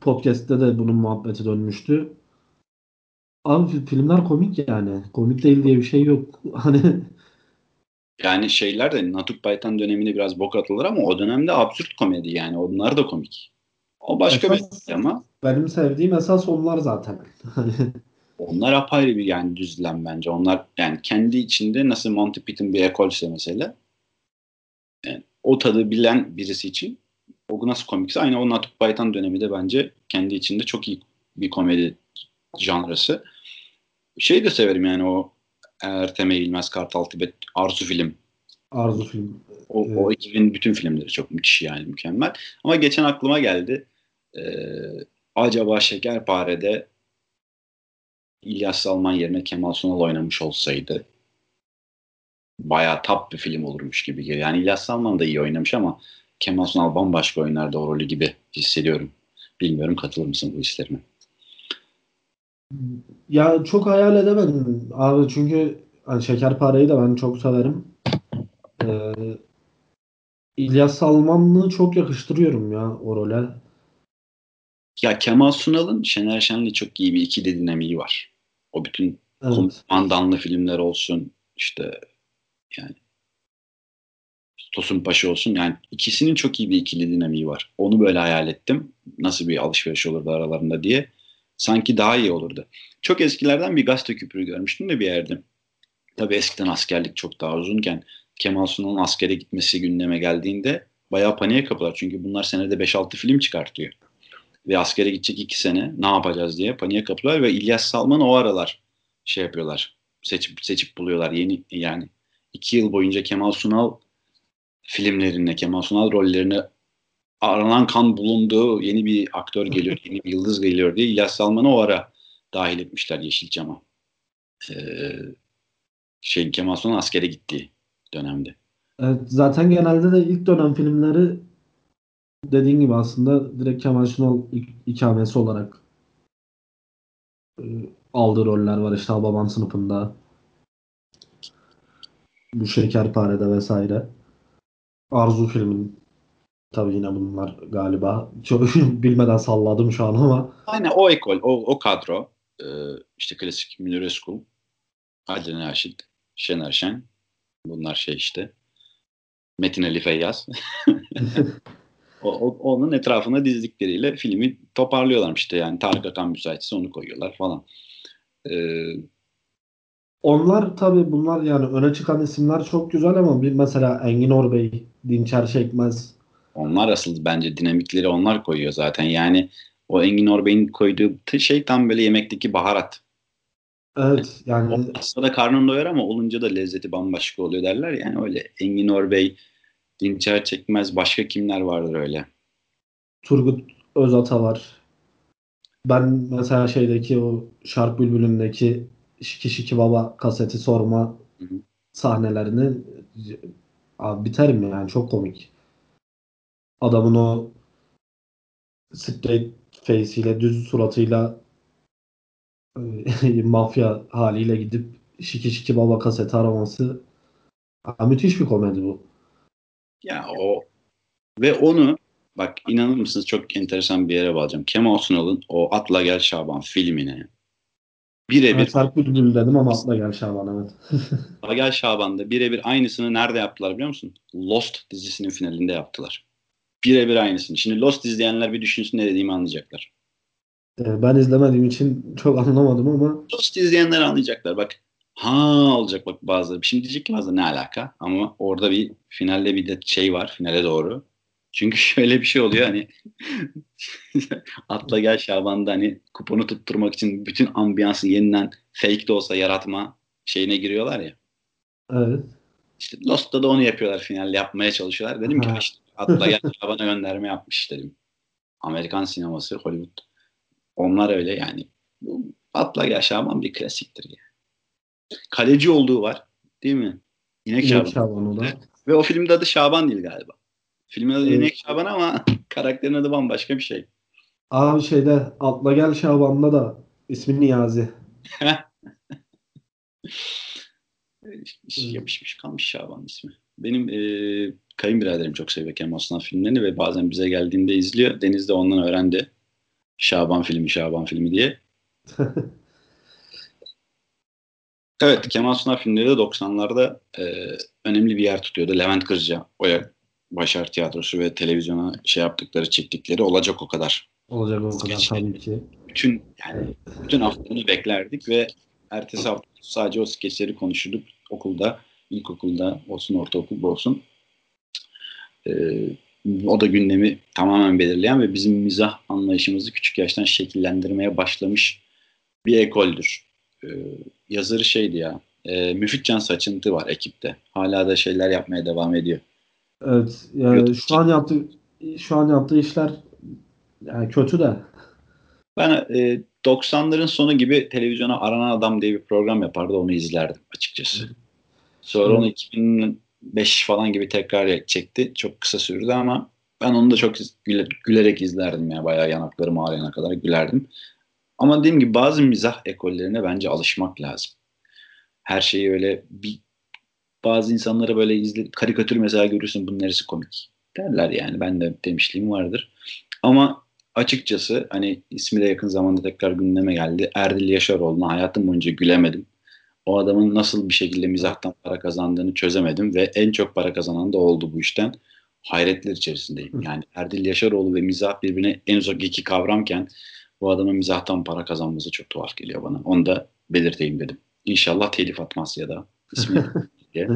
podcast'te de bunun muhabbeti dönmüştü. Abi filmler komik yani. Komik değil diye bir şey yok. Hani yani şeyler de Natuk Baytan döneminde biraz bok atılır ama o dönemde absürt komedi yani. Onlar da komik. O başka esas, bir şey ama. Benim sevdiğim esas onlar zaten. onlar apayrı bir yani düzlem bence. Onlar yani kendi içinde nasıl Monty Python bir ekolse mesela yani o tadı bilen birisi için o nasıl komikse aynı o Natuk Baytan dönemi de bence kendi içinde çok iyi bir komedi janrası. Şey de severim yani o Ertem Eğilmez, Kartal Tibet, Arzu film. Arzu film. O, evet. o ekibin bütün filmleri çok müthiş yani mükemmel. Ama geçen aklıma geldi. Ee, acaba Şekerpare'de İlyas Salman yerine Kemal Sunal oynamış olsaydı bayağı tap bir film olurmuş gibi geliyor. Yani İlyas Salman da iyi oynamış ama Kemal Sunal bambaşka oynardı o rolü gibi hissediyorum. Bilmiyorum katılır mısın bu hislerime? Ya çok hayal edemedim abi çünkü hani Şekerpare'yi de ben çok severim. Ee, İlyas Salman'ı çok yakıştırıyorum ya o role. Ya Kemal Sunal'ın Şener Şen'le çok iyi bir ikili dinamiği var. O bütün evet. komandanlı filmler olsun işte yani Tosun Paşa olsun yani ikisinin çok iyi bir ikili dinamiği var. Onu böyle hayal ettim. nasıl bir alışveriş olurdu aralarında diye sanki daha iyi olurdu. Çok eskilerden bir gazete küpürü görmüştüm de bir yerde. Tabii eskiden askerlik çok daha uzunken Kemal Sunal'ın askere gitmesi gündeme geldiğinde bayağı paniğe kapılar. Çünkü bunlar senede 5-6 film çıkartıyor. Ve askere gidecek 2 sene ne yapacağız diye paniğe kapılar ve İlyas Salman o aralar şey yapıyorlar. Seçip, seçip buluyorlar yeni yani. 2 yıl boyunca Kemal Sunal filmlerine, Kemal Sunal rollerine aranan kan bulunduğu yeni bir aktör geliyor, yeni bir yıldız geliyor diye İlyas Salman'ı o ara dahil etmişler Yeşilçam'a. Ee, şey Kemal Sunal askere gittiği dönemde. Evet, zaten genelde de ilk dönem filmleri dediğin gibi aslında direkt Kemal Sunal ikamesi olarak e, aldığı roller var. İşte Babam sınıfında bu Şekerpare'de vesaire. Arzu filmin tabii yine bunlar galiba. Çok bilmeden salladım şu an ama. Aynen o ekol, o, o kadro. Ee, işte klasik Münir Özkul, Adile Naşit, Şener Şen. Bunlar şey işte. Metin Ali Feyyaz. o, o, onun etrafına dizdikleriyle filmi toparlıyorlar işte yani Tarık Akan müsaitse onu koyuyorlar falan. Ee, onlar tabii bunlar yani öne çıkan isimler çok güzel ama bir mesela Engin Orbey, Dinçer Çekmez. Onlar asıl bence dinamikleri onlar koyuyor zaten. Yani o Engin Orbey'in koyduğu şey tam böyle yemekteki baharat. Evet yani. O da karnın doyar ama olunca da lezzeti bambaşka oluyor derler. Yani öyle Engin Orbey, Dinçer Çekmez başka kimler vardır öyle. Turgut Özata var. Ben mesela şeydeki o Şark Bülbülü'ndeki Şiki Şiki Baba kaseti sorma hı hı. sahnelerini abi biterim yani çok komik. Adamın o straight face ile düz suratıyla mafya haliyle gidip Şiki Şiki Baba kaseti araması müthiş bir komedi bu. Ya o ve onu bak inanır mısınız çok enteresan bir yere bağlayacağım. Kemal Sunal'ın o Atla Gel Şaban filmine birebir evet, Bülbül dedim ama Atla Gel Şaban evet. Atla Gel Şaban'da birebir aynısını nerede yaptılar biliyor musun? Lost dizisinin finalinde yaptılar. Birebir aynısını. Şimdi Lost izleyenler bir düşünsün ne dediğimi anlayacaklar. Ee, ben izlemediğim için çok anlamadım ama. Lost izleyenler anlayacaklar. Bak ha olacak bak bazıları. Şimdi diyecek ki bazıları ne alaka? Ama orada bir finalde bir de şey var finale doğru. Çünkü şöyle bir şey oluyor hani atla gel Şaban'da hani kuponu tutturmak için bütün ambiyansı yeniden fake de olsa yaratma şeyine giriyorlar ya. Evet. İşte Lost'ta da onu yapıyorlar finalde yapmaya çalışıyorlar. Dedim ha. ki işte atla gel Şaban'a gönderme yapmış dedim. Amerikan sineması Hollywood. Onlar öyle yani. Atla gel Şaban bir klasiktir yani. Kaleci olduğu var. Değil mi? İnek, İnek Şaban. Şaban o da. Ve o filmde adı Şaban değil galiba. Filmin adı evet. İnek Şaban ama karakterin adı bambaşka bir şey. Abi şeyde Atla Gel Şaban'da da ismi Niyazi. Yapışmış kalmış Şaban ismi. Benim e, kayınbiraderim çok seviyor Kemal Sunal filmlerini ve bazen bize geldiğinde izliyor. Deniz de ondan öğrendi. Şaban filmi, Şaban filmi diye. evet, Kemal Sunal filmleri de 90'larda e, önemli bir yer tutuyordu. Levent Kırca, Oya Başar Tiyatrosu ve televizyona şey yaptıkları, çektikleri olacak o kadar. Olacak o kadar tabii ki. Bütün yani bütün haftanı beklerdik ve ertesi hafta sadece o skeçleri konuşurduk okulda, ilkokulda olsun, ortaokulda olsun. Ee, o da gündemi tamamen belirleyen ve bizim mizah anlayışımızı küçük yaştan şekillendirmeye başlamış bir ekoldür. Ee, yazarı şeydi ya, e, Müfit Can Saçıntı var ekipte. Hala da şeyler yapmaya devam ediyor. Evet, yani şu an yaptığı şu an yaptığı işler yani kötü de. Ben e, 90'ların sonu gibi televizyona Aranan Adam diye bir program yapardı. Onu izlerdim açıkçası. Sonra onu 2005 falan gibi tekrar çekti. Çok kısa sürdü ama ben onu da çok güle, gülerek izlerdim. Yani bayağı yanaklarım ağrıyana kadar gülerdim. Ama dediğim gibi bazı mizah ekollerine bence alışmak lazım. Her şeyi öyle bir bazı insanlara böyle izle, karikatür mesela görürsün bunun neresi komik derler yani. Ben de demişliğim vardır. Ama açıkçası hani ismi de yakın zamanda tekrar gündeme geldi. Erdil Yaşaroğlu'na hayatım boyunca gülemedim. O adamın nasıl bir şekilde mizahtan para kazandığını çözemedim ve en çok para kazanan da oldu bu işten. hayretler içerisindeyim. Yani Erdil Yaşaroğlu ve mizah birbirine en uzak iki kavramken bu adamın mizahtan para kazanması çok tuhaf geliyor bana. Onu da belirteyim dedim. İnşallah telif atmaz ya da ismi diye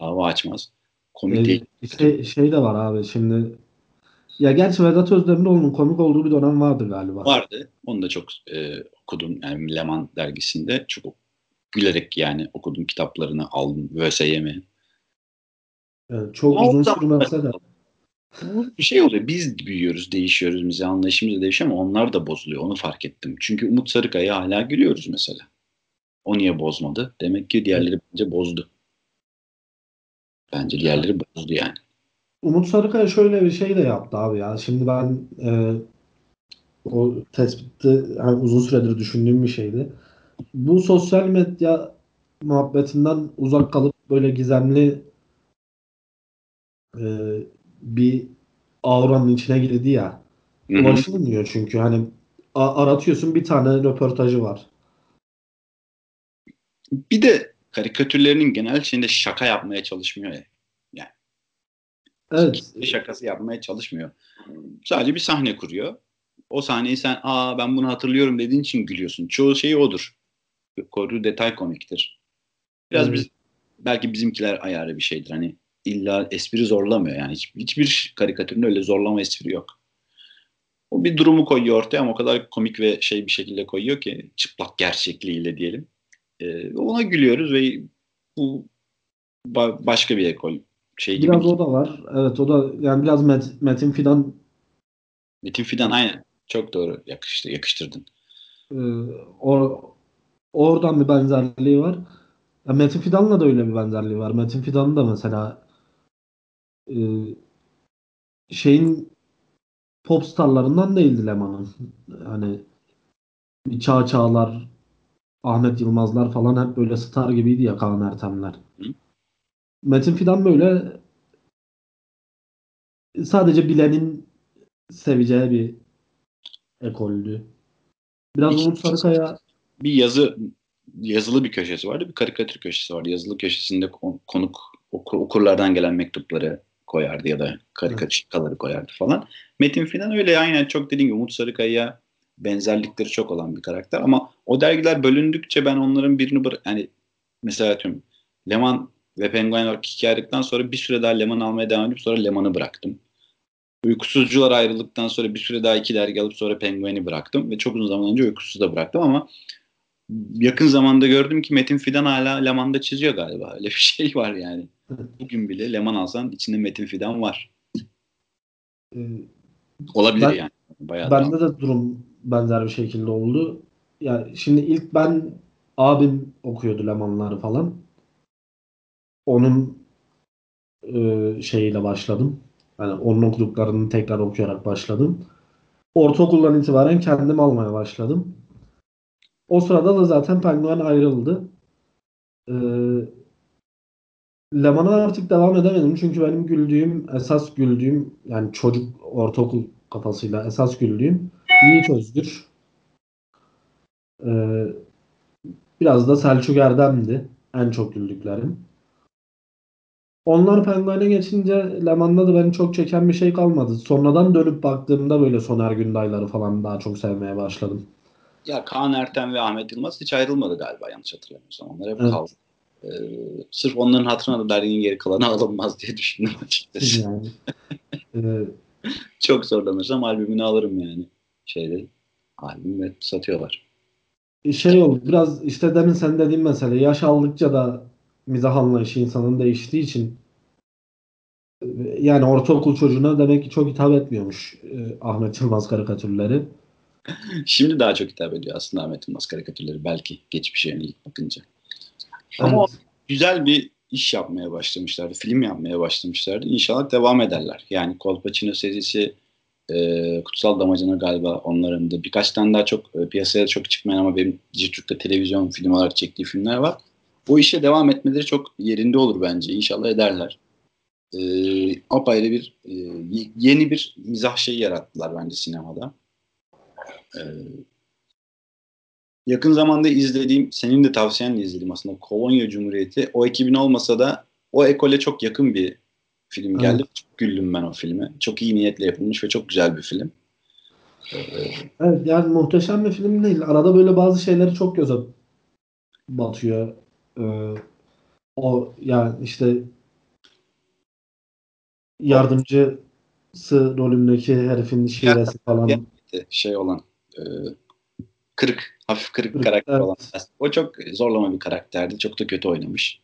dava açmaz. Komik Ee, değil. şey, şey de var abi şimdi ya gerçi Vedat Özdemiroğlu'nun komik olduğu bir dönem vardı galiba. Vardı. Onu da çok e, okudum. Yani Leman dergisinde çok gülerek yani okudum kitaplarını aldım. ÖSYM. Yani çok Ama uzun sürmese de. Bir şey oluyor. Biz büyüyoruz, değişiyoruz. Bize anlayışımız değişiyor ama onlar da bozuluyor. Onu fark ettim. Çünkü Umut Sarıkaya hala gülüyoruz mesela. O niye bozmadı? Demek ki diğerleri bence bozdu. Bence diğerleri bozdu yani. Umut Sarıkaya şöyle bir şey de yaptı abi ya. Şimdi ben e, o tespitte hani uzun süredir düşündüğüm bir şeydi. Bu sosyal medya muhabbetinden uzak kalıp böyle gizemli e, bir auranın içine girdi ya. Hı hı. Ulaşılmıyor çünkü hani aratıyorsun bir tane röportajı var. Bir de karikatürlerinin genel şeyinde şaka yapmaya çalışmıyor ya. Evet. Bir şakası yapmaya çalışmıyor. Sadece bir sahne kuruyor. O sahneyi sen aa ben bunu hatırlıyorum dediğin için gülüyorsun. Çoğu şeyi odur. Koruduğu detay komiktir. Biraz Evet. biz belki bizimkiler ayarı bir şeydir. Hani illa espri zorlamıyor yani. Hiç, hiçbir karikatürün öyle zorlama espri yok. O bir durumu koyuyor ortaya ama o kadar komik ve şey bir şekilde koyuyor ki çıplak gerçekliğiyle diyelim. Ee, ona gülüyoruz ve bu ba- başka bir ekol şey gibi. Biraz o da var. Evet o da yani biraz Met- Metin Fidan Metin Fidan aynen. Çok doğru yakıştı, yakıştırdın. e, o, oradan bir benzerliği var. Ya Metin Fidan'la da öyle bir benzerliği var. Metin Fidan da mesela e, şeyin pop starlarından değildi Leman'ın. Hani Çağ Çağlar, Ahmet Yılmazlar falan hep böyle star gibiydi ya Kaan Ertemler. Hı. Metin Fidan böyle sadece bilenin seveceği bir ekoldü. Biraz İki- Umut Sarıkaya Bir yazı yazılı bir köşesi vardı, bir karikatür köşesi vardı. Yazılı köşesinde kon- konuk okur, okurlardan gelen mektupları koyardı ya da karikatürleri koyardı falan. Metin Fidan öyle aynen çok dediğim gibi Umut Sarıkaya benzerlikleri çok olan bir karakter ama o dergiler bölündükçe ben onların birini bırak yani mesela tüm Leman ve Penguen hikayelikten sonra bir süre daha Leman almaya devam edip sonra Leman'ı bıraktım. Uykusuzcular ayrıldıktan sonra bir süre daha iki dergi alıp sonra Penguen'i bıraktım ve çok uzun zaman önce Uykusuz da bıraktım ama yakın zamanda gördüm ki Metin Fidan hala Leman'da çiziyor galiba. Öyle bir şey var yani. Bugün bile Leman alsan içinde Metin Fidan var. e, Olabilir Ben- yani. Bayağı bende de durum benzer bir şekilde oldu. Ya şimdi ilk ben abim okuyordu Lemanları falan. Onun e, şeyiyle başladım. Yani onun okuduklarını tekrar okuyarak başladım. Ortaokuldan itibaren kendim almaya başladım. O sırada da zaten Penguen ayrıldı. Ee, Leman'a artık devam edemedim çünkü benim güldüğüm, esas güldüğüm yani çocuk ortaokul kafasıyla esas güldüğüm Yiğit Özgür. Ee, biraz da Selçuk Erdem'di en çok güldüklerim. Onlar Penguen'e geçince Leman'da da beni çok çeken bir şey kalmadı. Sonradan dönüp baktığımda böyle Soner Gündayları falan daha çok sevmeye başladım. Ya Kaan Ertem ve Ahmet Yılmaz hiç ayrılmadı galiba yanlış hatırlamıyorsam. Onlar hep Evet. kaldı. Ee, sırf onların hatırına da derginin geri kalanı alınmaz diye düşündüm açıkçası. Yani. Ee, Çok zorlanırsam albümünü alırım yani. Şeyde albüm ve satıyorlar. şey oldu biraz işte demin sen dediğin mesele yaş aldıkça da mizah anlayışı insanın değiştiği için e, yani ortaokul çocuğuna demek ki çok hitap etmiyormuş e, Ahmet Yılmaz karikatürleri. Şimdi daha çok hitap ediyor aslında Ahmet Yılmaz karikatürleri belki geçmişe yönelik bakınca. Ama Evet. güzel bir iş yapmaya başlamışlardı. Film yapmaya başlamışlardı. İnşallah devam ederler. Yani Kolpaçino serisi e, Kutsal Damacana galiba onların da birkaç tane daha çok e, piyasaya çok çıkmayan ama benim Dijitürk'te televizyon film olarak çektiği filmler var. Bu işe devam etmeleri çok yerinde olur bence. İnşallah ederler. E, apayrı bir e, yeni bir mizah şeyi yarattılar bence sinemada. E, yakın zamanda izlediğim, senin de tavsiyenle izlediğim aslında Kolonya Cumhuriyeti. O ekibin olmasa da o ekole çok yakın bir film geldi. Evet. Çok güldüm ben o filme. Çok iyi niyetle yapılmış ve çok güzel bir film. Evet yani muhteşem bir film değil. Arada böyle bazı şeyleri çok göze batıyor. Ee, o yani işte yardımcısı rolündeki herifin şivesi falan. Şey olan e, kırık, hafif kırık bir karakter evet. olan. O çok zorlama bir karakterdi. Çok da kötü oynamış.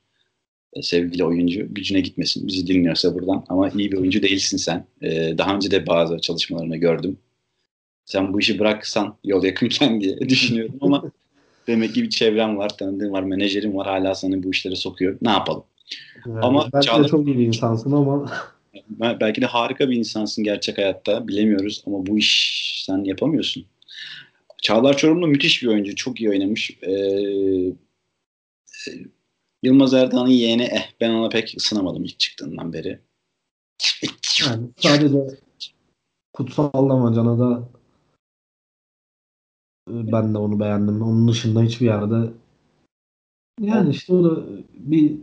E, sevgili oyuncu. Gücüne gitmesin. Bizi dinliyorsa buradan. Ama iyi bir oyuncu değilsin sen. E, daha önce de bazı çalışmalarını gördüm. Sen bu işi bıraksan yol yakınken diye düşünüyordum ama demek ki bir çevrem var, tanıdığım var, menajerim var. Hala seni bu işlere sokuyor. Ne yapalım? Yani ama belki Çağlar, de çok iyi bir insansın ama belki de harika bir insansın gerçek hayatta. Bilemiyoruz ama bu iş sen yapamıyorsun. Çağlar Çorumlu müthiş bir oyuncu. Çok iyi oynamış. Ee, Yılmaz Erdoğan'ın yeğeni eh ben ona pek ısınamadım ilk çıktığından beri. Yani sadece Kutsal Damacana da e, ben de onu beğendim. Onun dışında hiçbir yerde yani işte o da bir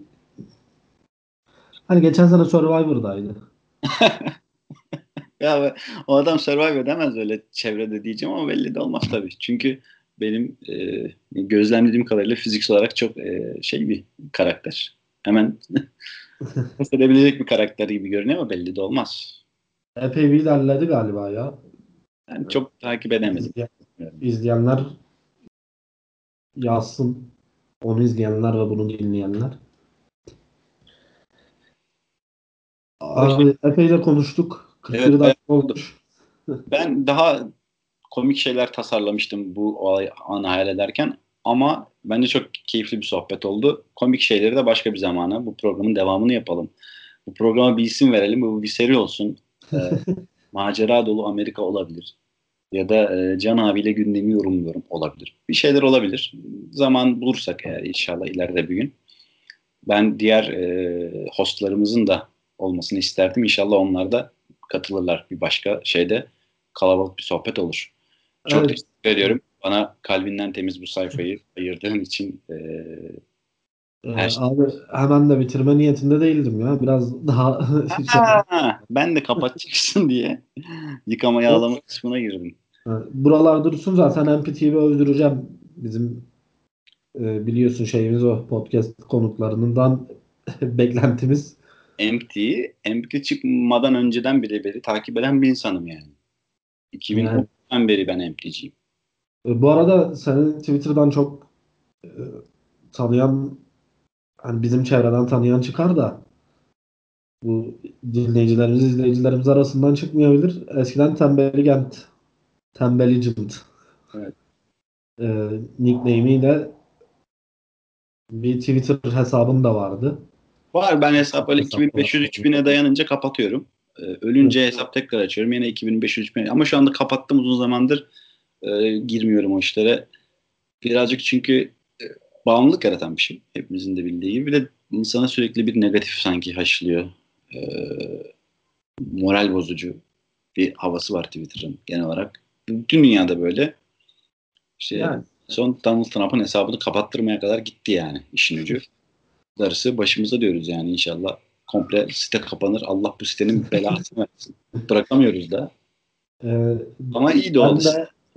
hani geçen sene Survivor'daydı. ya o adam survive edemez öyle çevrede diyeceğim ama belli de olmaz tabii. Çünkü benim e, gözlemlediğim kadarıyla fiziksel olarak çok e, şey bir karakter. Hemen edebilecek bir karakter gibi görünüyor ama belli de olmaz. Epey bir ilerledi galiba ya. Yani çok takip edemedim. İzleyen, izleyenler yazsın. Onu izleyenler ve bunu dinleyenler. Abi epey de konuştuk. 41 evet, dakika olmuş. Ben daha komik şeyler tasarlamıştım bu anı hayal ederken ama bence çok keyifli bir sohbet oldu. Komik şeyleri de başka bir zamana bu programın devamını yapalım. Bu programa bir isim verelim. Bu bir seri olsun. Ee, macera dolu Amerika olabilir. Ya da e, Can abiyle gündemi yorumluyorum olabilir. Bir şeyler olabilir. Zaman bulursak eğer inşallah ileride bir gün. Ben diğer e, hostlarımızın da olmasını isterdim. İnşallah onlar da katılırlar bir başka şeyde. Kalabalık bir sohbet olur. Çok evet. teşekkür ediyorum. Bana kalbinden temiz bu sayfayı ayırdığın için. E, ee, şey. Abi hemen de bitirme niyetinde değildim ya. Biraz daha... ha, ben de kapatacaksın diye yıkama yağlama kısmına girdim. Buralar dursun zaten MPT'yi öldüreceğim. Bizim e, biliyorsun şeyimiz o podcast konuklarından beklentimiz. Empty, Empty çıkmadan önceden bile beri takip eden bir insanım yani. 2010'dan yani. beri ben Empty'ciyim. E, bu arada seni Twitter'dan çok e, tanıyan hani bizim çevreden tanıyan çıkar da bu dinleyicilerimiz, izleyicilerimiz arasından çıkmayabilir. Eskiden Tembeligent, Tembeligent evet. e, nickname'iyle bir Twitter hesabım da vardı. Var ben hesap öyle 2500-3000'e dayanınca kapatıyorum. Ee, ölünce hesap tekrar açıyorum. Yine 2500-3000 ama şu anda kapattım uzun zamandır e, girmiyorum o işlere. Birazcık çünkü e, bağımlılık yaratan bir şey. Hepimizin de bildiği gibi. Bir de insana sürekli bir negatif sanki haşlıyor. E, moral bozucu bir havası var Twitter'ın genel olarak. Bütün dünyada böyle. İşte yani. son Donald Trump'ın hesabını kapattırmaya kadar gitti yani işin ucu. Darısı başımıza diyoruz yani inşallah. Komple site kapanır. Allah bu sitenin belasını versin. Bırakamıyoruz da. Ee, Ama iyi de oldu.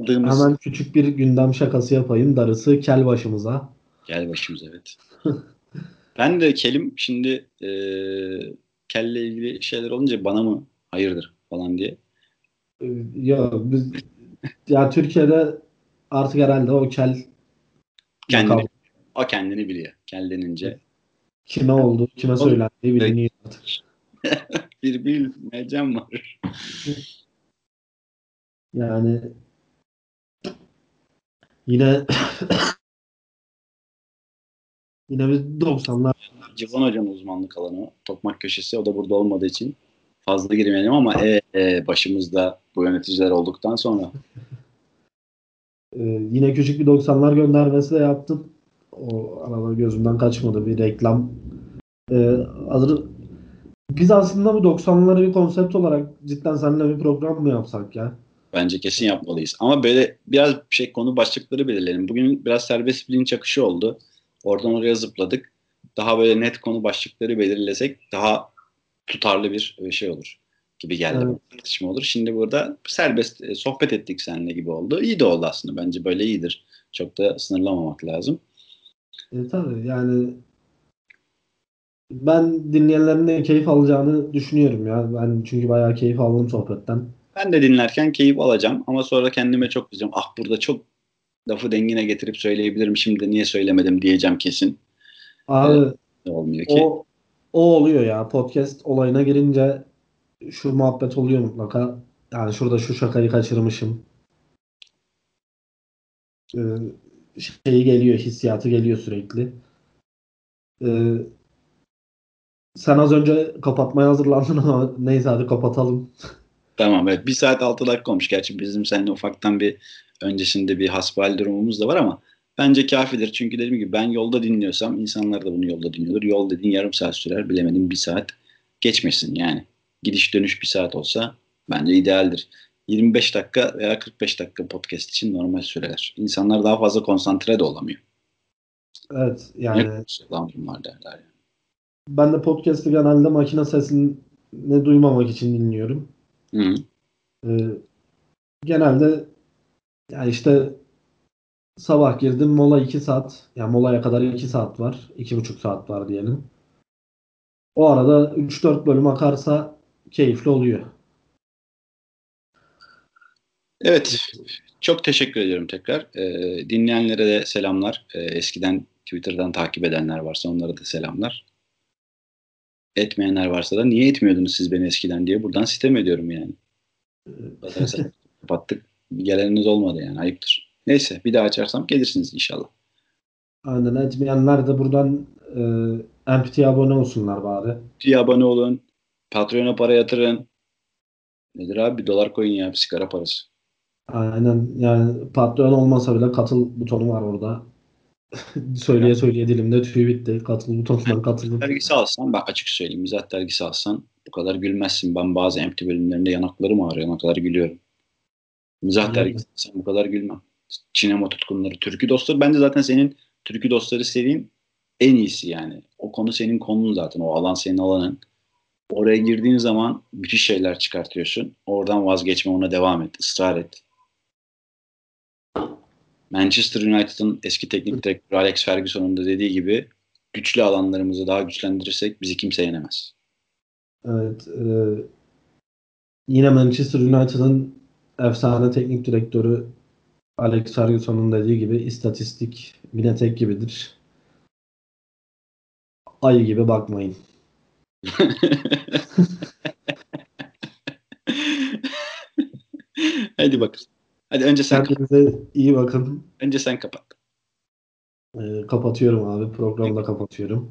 Dığımız. Hemen küçük bir gündem şakası yapayım. Darısı kel başımıza. Kel başımıza evet. ben de kelim şimdi e, kelle ilgili şeyler olunca bana mı hayırdır falan diye. Ee, ya biz ya Türkiye'de artık herhalde o kel kendini, o kendini biliyor. Kel denince. Kime oldu, kime söylendiği biliniyor artık. bir bilmecem var. Yani Yine yine bir 90'lar. Civan Hoca'nın uzmanlık alanı. Tokmak köşesi. O da burada olmadığı için fazla girmeyelim ama e, e, başımızda bu yöneticiler olduktan sonra. Ee, yine küçük bir 90'lar göndermesi de yaptım. O arada gözümden kaçmadı bir reklam. Ee, hazır biz aslında bu 90'ları bir konsept olarak cidden seninle bir program mı yapsak ya? Bence kesin yapmalıyız. Ama böyle biraz şey konu başlıkları belirleyelim. Bugün biraz serbest bilinç akışı oldu. Oradan oraya zıpladık. Daha böyle net konu başlıkları belirlesek daha tutarlı bir e, şey olur gibi geldi. Evet. Tartışma olur. Şimdi burada serbest e, sohbet ettik seninle gibi oldu. İyi de oldu aslında. Bence böyle iyidir. Çok da sınırlamamak lazım. E, tabii yani ben dinleyenlerin de keyif alacağını düşünüyorum ya. Ben çünkü bayağı keyif aldım sohbetten. Ben de dinlerken keyif alacağım ama sonra kendime çok kızacağım. Ah burada çok lafı dengine getirip söyleyebilirim. Şimdi niye söylemedim diyeceğim kesin. Abi ee, olmuyor ki. O, o oluyor ya. Podcast olayına girince şu muhabbet oluyor mutlaka. Yani şurada şu şakayı kaçırmışım. Ee, şeyi geliyor, hissiyatı geliyor sürekli. Ee, sen az önce kapatmaya hazırlandın ama neyse hadi kapatalım. Tamam evet. Bir saat altı dakika olmuş. Gerçi bizim seninle ufaktan bir öncesinde bir hasbihal durumumuz da var ama bence kafidir. Çünkü dediğim gibi ben yolda dinliyorsam insanlar da bunu yolda dinliyordur. Yol dediğin yarım saat sürer. Bilemedim bir saat geçmesin yani. Gidiş dönüş bir saat olsa bence idealdir. 25 dakika veya 45 dakika podcast için normal süreler. İnsanlar daha fazla konsantre de olamıyor. Evet yani. Lan derler yani. Ben de podcast'i genelde makine sesini duymamak için dinliyorum. Hı. Ee, genelde yani işte sabah girdim mola 2 saat. Yani molaya kadar 2 saat var. 2,5 saat var diyelim. O arada 3-4 bölüm akarsa keyifli oluyor. Evet. Çok teşekkür ediyorum tekrar. Ee, dinleyenlere de selamlar. Ee, eskiden Twitter'dan takip edenler varsa onlara da selamlar. Etmeyenler varsa da niye etmiyordunuz siz beni eskiden diye buradan sitem ediyorum yani. Kapattık. Geleniniz olmadı yani ayıptır. Neyse bir daha açarsam gelirsiniz inşallah. Aynen etmeyenler de buradan e, Empty'ye abone olsunlar bari. Empty'ye abone olun. Patreon'a para yatırın. Nedir abi bir dolar koyun ya bir sigara parası. Aynen yani Patreon olmasa bile katıl butonu var orada. söyleye söyleye dilimde tüy bitti. Katıl butonundan katıldım. Dergisi alsan bak açık söyleyeyim. Mizah dergisi alsan bu kadar gülmezsin. Ben bazı empty bölümlerinde yanaklarım ağrıyor. Ne kadar gülüyorum. Mizah dergisi alsan bu kadar gülmem. Sinema tutkunları, türkü dostları. Bence zaten senin türkü dostları serinin en iyisi yani. O konu senin konun zaten. O alan senin alanın. Oraya girdiğin zaman müthiş şeyler çıkartıyorsun. Oradan vazgeçme ona devam et. ısrar et. Manchester United'ın eski teknik direktörü Alex Ferguson'un da dediği gibi güçlü alanlarımızı daha güçlendirirsek bizi kimse yenemez. Evet. E, yine Manchester United'ın efsane teknik direktörü Alex Ferguson'un dediği gibi istatistik binetek gibidir. Ayı gibi bakmayın. Hadi bakalım. Hadi önce sen Kendinize kapat. iyi bakın. Önce sen kapat. Ee, kapatıyorum abi. Programda kapatıyorum.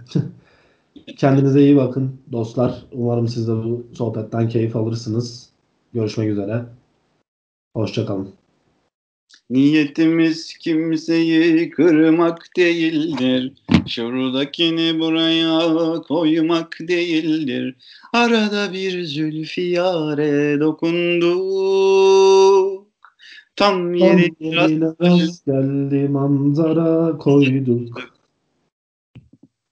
Kendinize iyi bakın dostlar. Umarım siz de bu sohbetten keyif alırsınız. Görüşmek üzere. Hoşçakalın. Niyetimiz kimseyi kırmak değildir. Şuradakini buraya koymak değildir. Arada bir zülfiyare dokundu. Tam yerine rast geldi manzara koyduk.